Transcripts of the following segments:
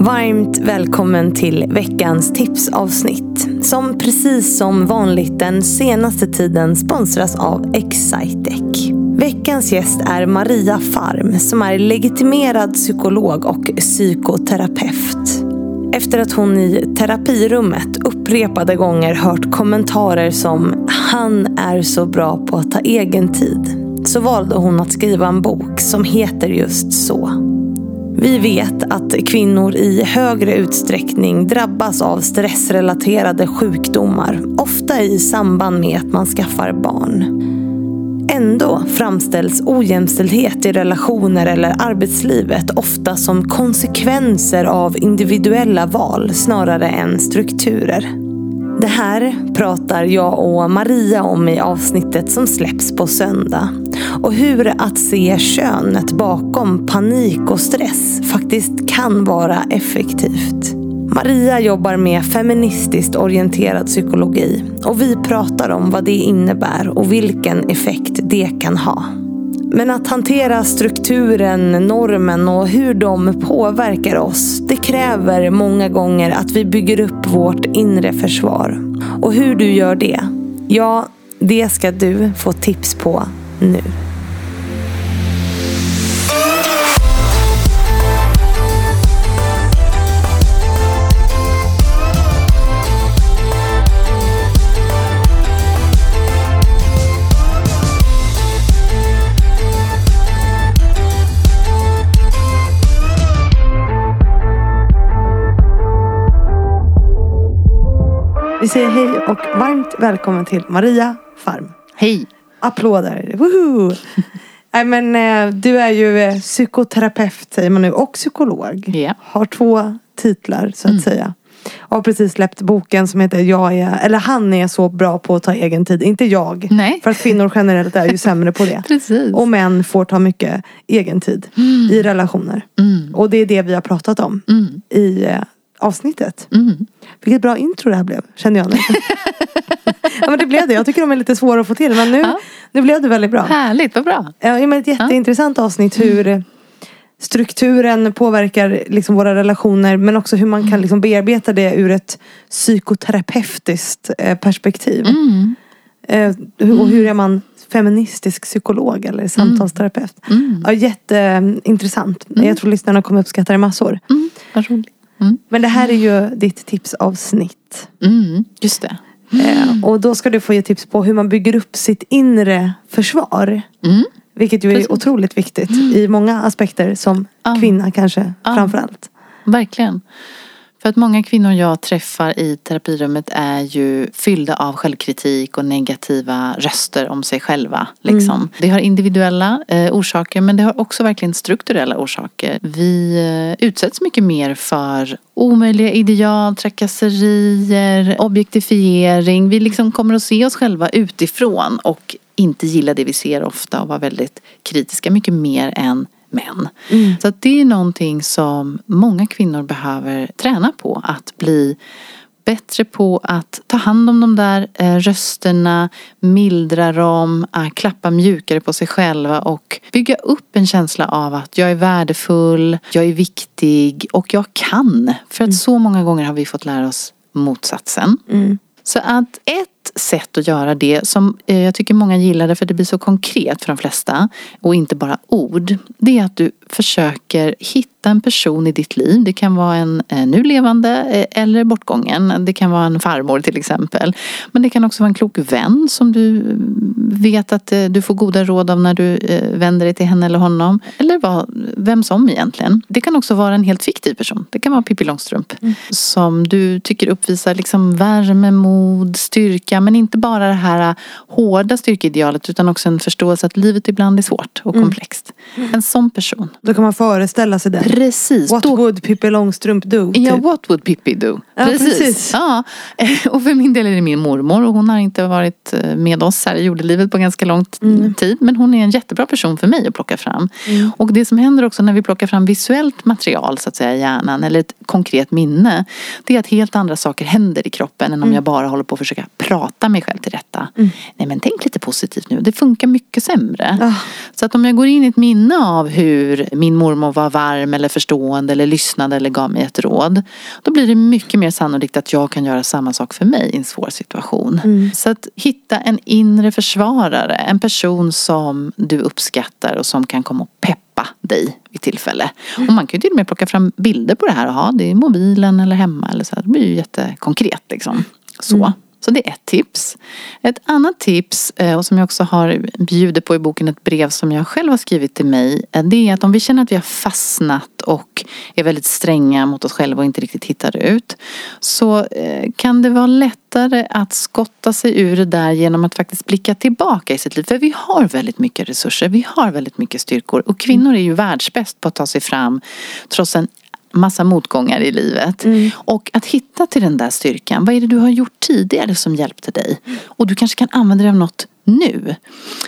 Varmt välkommen till veckans tipsavsnitt. Som precis som vanligt den senaste tiden sponsras av Excitec. Veckans gäst är Maria Farm som är legitimerad psykolog och psykoterapeut. Efter att hon i terapirummet upprepade gånger hört kommentarer som “Han är så bra på att ta egen tid” så valde hon att skriva en bok som heter just så. Vi vet att kvinnor i högre utsträckning drabbas av stressrelaterade sjukdomar, ofta i samband med att man skaffar barn. Ändå framställs ojämställdhet i relationer eller arbetslivet ofta som konsekvenser av individuella val snarare än strukturer. Det här pratar jag och Maria om i avsnittet som släpps på söndag. Och hur att se könet bakom panik och stress faktiskt kan vara effektivt. Maria jobbar med feministiskt orienterad psykologi och vi pratar om vad det innebär och vilken effekt det kan ha. Men att hantera strukturen, normen och hur de påverkar oss, det kräver många gånger att vi bygger upp vårt inre försvar. Och hur du gör det, ja, det ska du få tips på nu. Vi säger hej och varmt välkommen till Maria Farm. Hej! Applåder! Woho! Nej, men, eh, du är ju eh, psykoterapeut säger man nu och psykolog. Ja. Har två titlar så att Mm. säga. Och har precis släppt boken som heter Jag är, eller Han är så bra på att ta egen tid. Inte jag. Nej. För att kvinnor generellt är ju sämre på det. Precis. Och män får ta mycket egen tid i relationer. Mm. Och det är det vi har pratat om Mm. i eh, avsnittet. Mm. Vilket bra intro det här blev, kände jag nu. ja men det blev det. Jag tycker de är lite svåra att få till. Men nu, Ja. nu blev det väldigt bra. Härligt, vad bra. Ja, men ett jätteintressant avsnitt hur strukturen påverkar liksom våra relationer. Men också hur man kan liksom bearbeta det ur ett psykoterapeutiskt eh, perspektiv. Mm. Eh, och hur är man feministisk psykolog eller samtalsterapeut? Mm. Ja, jätteintressant. Jag tror lyssnarna kommer uppskatta det massor. Mm. Vad roligt. Mm. Men det här är ju ditt tipsavsnitt. Mm. Just det. Eh, och då ska du få ge tips på hur man bygger upp sitt inre försvar. Mm. Vilket ju är Precis. otroligt viktigt i många aspekter som kvinna kanske framförallt. Verkligen. För att många kvinnor jag träffar i terapirummet är ju fyllda av självkritik och negativa röster om sig själva. Liksom. Det har individuella eh, orsaker men det har också verkligen strukturella orsaker. Vi eh, utsätts mycket mer för omöjliga ideal, trakasserier, objektifiering. Vi liksom kommer att se oss själva utifrån och inte gilla det vi ser ofta och vara väldigt kritiska mycket mer än män. Så att det är någonting som många kvinnor behöver träna på. Att bli bättre på att ta hand om de där eh, rösterna, mildra dem, eh, klappa mjukare på sig själva och bygga upp en känsla av att jag är värdefull, jag är viktig och jag kan. För att så många gånger har vi fått lära oss motsatsen. Mm. Så att ett sätt att göra det som eh, jag tycker många gillar för det blir så konkret för de flesta och inte bara ord. Det är att du försöker hitta en person i ditt liv. Det kan vara en nu levande eh, eller bortgången. Det kan vara en farmor till exempel. Men det kan också vara en klok vän som du mm, vet att eh, du får goda råd av när du eh, vänder dig till henne eller honom. Eller vad, vem som egentligen. Det kan också vara en helt fiktiv person. Det kan vara Pippi Långstrump. Som du tycker uppvisar liksom värme, mod, styrka. Men inte bara det här hårda styrkeidealet utan också en förståelse att livet ibland är svårt och komplext. En sån person. Då kan man föreställa sig det. Precis. What Då- would Pippi Långstrump do? Ja, typ. what would Pippi do? Ja, precis. Ja. Och för min del är det min mormor och hon har inte varit eh, med oss här i jordelivet på ganska lång Mm. tid. Men hon är en jättebra person för mig att plocka fram. Och det som händer också när vi plockar fram visuellt material så att säga i hjärnan eller ett konkret minne. Det är att helt andra saker händer i kroppen än om Mm. jag bara håller på att försöka prata mig själv till rätta. Nej men tänk lite positivt nu. Det funkar mycket sämre. Ah. Så att om jag går in i ett minne av hur min mormor var varm eller eller förstående eller lyssnade eller gav mig ett råd. Då blir det mycket mer sannolikt att jag kan göra samma sak för mig i en svår situation. Mm. Så att hitta en inre försvarare, en person som du uppskattar och som kan komma och peppa dig vid tillfälle. Mm. Och man kan ju till och med plocka fram bilder på det här och ha det i mobilen eller hemma eller så. Det blir ju jättekonkret liksom. Så. Mm. Så det är ett tips. Ett annat tips, eh, och som jag också har bjudit på i boken ett brev som jag själv har skrivit till mig. Eh, det är att om vi känner att vi har fastnat och är väldigt stränga mot oss själva och inte riktigt hittar ut. Så eh, kan det vara lättare att skotta sig ur det där genom att faktiskt blicka tillbaka i sitt liv. För vi har väldigt mycket resurser, vi har väldigt mycket styrkor. Och kvinnor är ju världsbäst på att ta sig fram trots en massa motgångar i livet. Mm. Och att hitta till den där styrkan. Vad är det du har gjort tidigare som hjälpte dig? Och du kanske kan använda dig av något nu.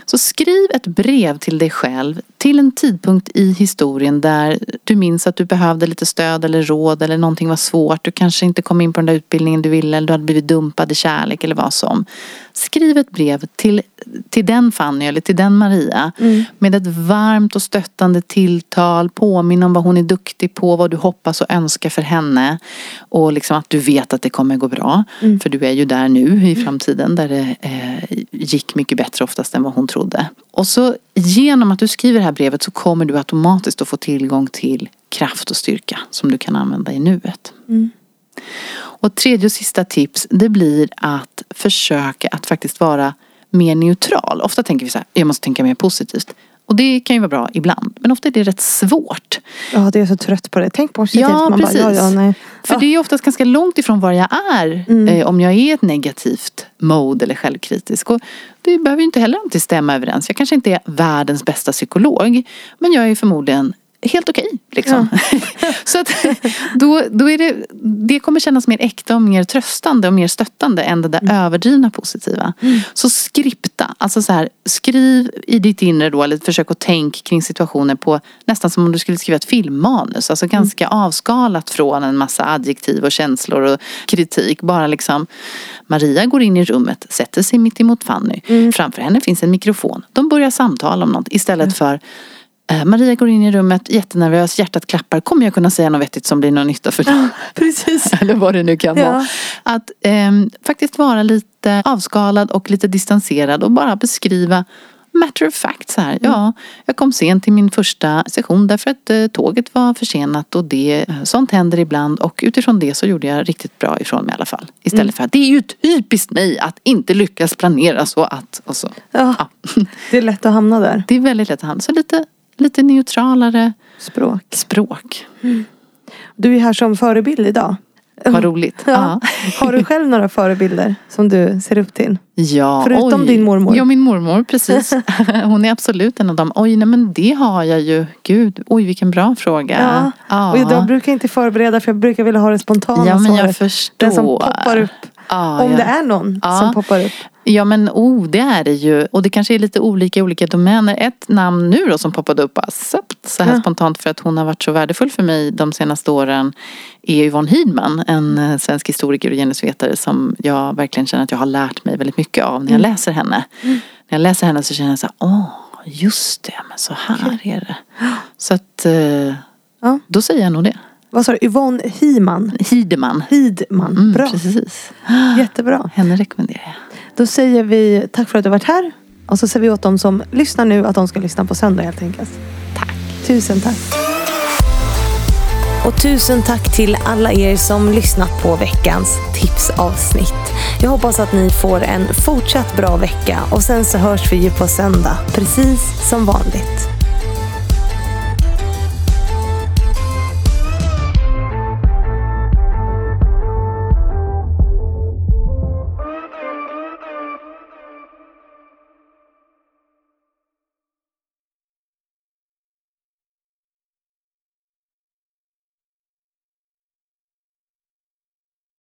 Så skriv ett brev till dig själv till en tidpunkt i historien där du minns att du behövde lite stöd eller råd eller någonting var svårt. Du kanske inte kom in på den där utbildningen du ville eller du hade blivit dumpad i kärlek eller vad som. Skriv ett brev till, till den Fanny eller till den Maria mm. med ett varmt och stöttande tilltal. Påminn om vad hon är duktig på, vad du hoppas och önskar för henne. Och liksom att du vet att det kommer gå bra. Mm. För du är ju där nu i framtiden där det eh, gick mycket bättre oftast än vad hon trodde. Och så genom att du skriver det här brevet så kommer du automatiskt att få tillgång till kraft och styrka som du kan använda i nuet. Mm. Och tredje och sista tips det blir att försöka att faktiskt vara mer neutral. Ofta tänker vi så här, jag måste tänka mer positivt. Och det kan ju vara bra ibland. Men ofta är det rätt svårt. Ja, det är så trött på det. Tänk positivt. Ja, man precis. Bara, ja, ja. För ja. det är oftast ganska långt ifrån var jag är. Mm. Eh, om jag är i ett negativt mode eller självkritisk. Och det behöver ju inte heller alltid stämma överens. Jag kanske inte är världens bästa psykolog. Men jag är förmodligen helt okej. Okay, liksom. Ja. så att då, då är det, det kommer kännas mer äkta och mer tröstande och mer stöttande än det där mm. överdrivna positiva. Mm. Så skripta, alltså så här, skriv i ditt inre då, eller försök att tänka kring situationen på nästan som om du skulle skriva ett filmmanus. Alltså mm. ganska mm. avskalat från en massa adjektiv och känslor och kritik. Bara liksom Maria går in i rummet, sätter sig mitt emot Fanny. Mm. Framför henne finns en mikrofon. De börjar samtala om något istället för Maria går in i rummet jättenervös, hjärtat klappar. Kommer jag kunna säga något vettigt som blir någon nytta för dig? precis. Eller vad det nu kan ja. vara. Att eh, faktiskt vara lite avskalad och lite distanserad och bara beskriva matter of fact så här. Mm. Ja, jag kom sent till min första session därför att eh, tåget var försenat och det, eh, sånt händer ibland och utifrån det så gjorde jag riktigt bra ifrån mig i alla fall. Istället mm. för att det är ju typiskt mig att inte lyckas planera så att och så. Ja, ja. Det är lätt att hamna där. Det är väldigt lätt att hamna. Så lite lite neutralare språk. språk. Mm. Du är här som förebild idag. Vad roligt. Ja. Ja. Har du själv några förebilder som du ser upp till? Ja, Förutom oj. din mormor. Ja, min mormor, precis. Hon är absolut en av dem. Oj, nej men det har jag ju. Gud, oj vilken bra fråga. Ja. ja. Och jag brukar inte förbereda för jag brukar vilja ha det spontana Ja, men jag svaret. förstår. Den som poppar upp. Ah, Om ja. det är någon ja. som poppar upp. Ja men oh, det är det ju. Och det kanske är lite olika i olika domäner. Ett namn nu då som poppade upp så här ja. spontant för att hon har varit så värdefull för mig de senaste åren är Yvonne Hiedman, en eh, svensk historiker och genusvetare som jag verkligen känner att jag har lärt mig väldigt mycket av när jag mm. läser henne. Mm. När jag läser henne så känner jag så här, åh, just det, men så här är det. Så att, eh, ja. då säger jag nog det. Vad sa du? Yvonne Himan? Hideman. Hidman. Mm, Bra. Precis. Jättebra. Henne rekommenderar jag. Då säger vi tack för att du varit här. Och så säger vi åt de som lyssnar nu att de ska lyssna på söndag helt enkelt. Tack. Tusen tack. Och tusen tack till alla er som lyssnat på veckans tipsavsnitt. Jag hoppas att ni får en fortsatt bra vecka och sen så hörs vi ju på söndag, precis som vanligt.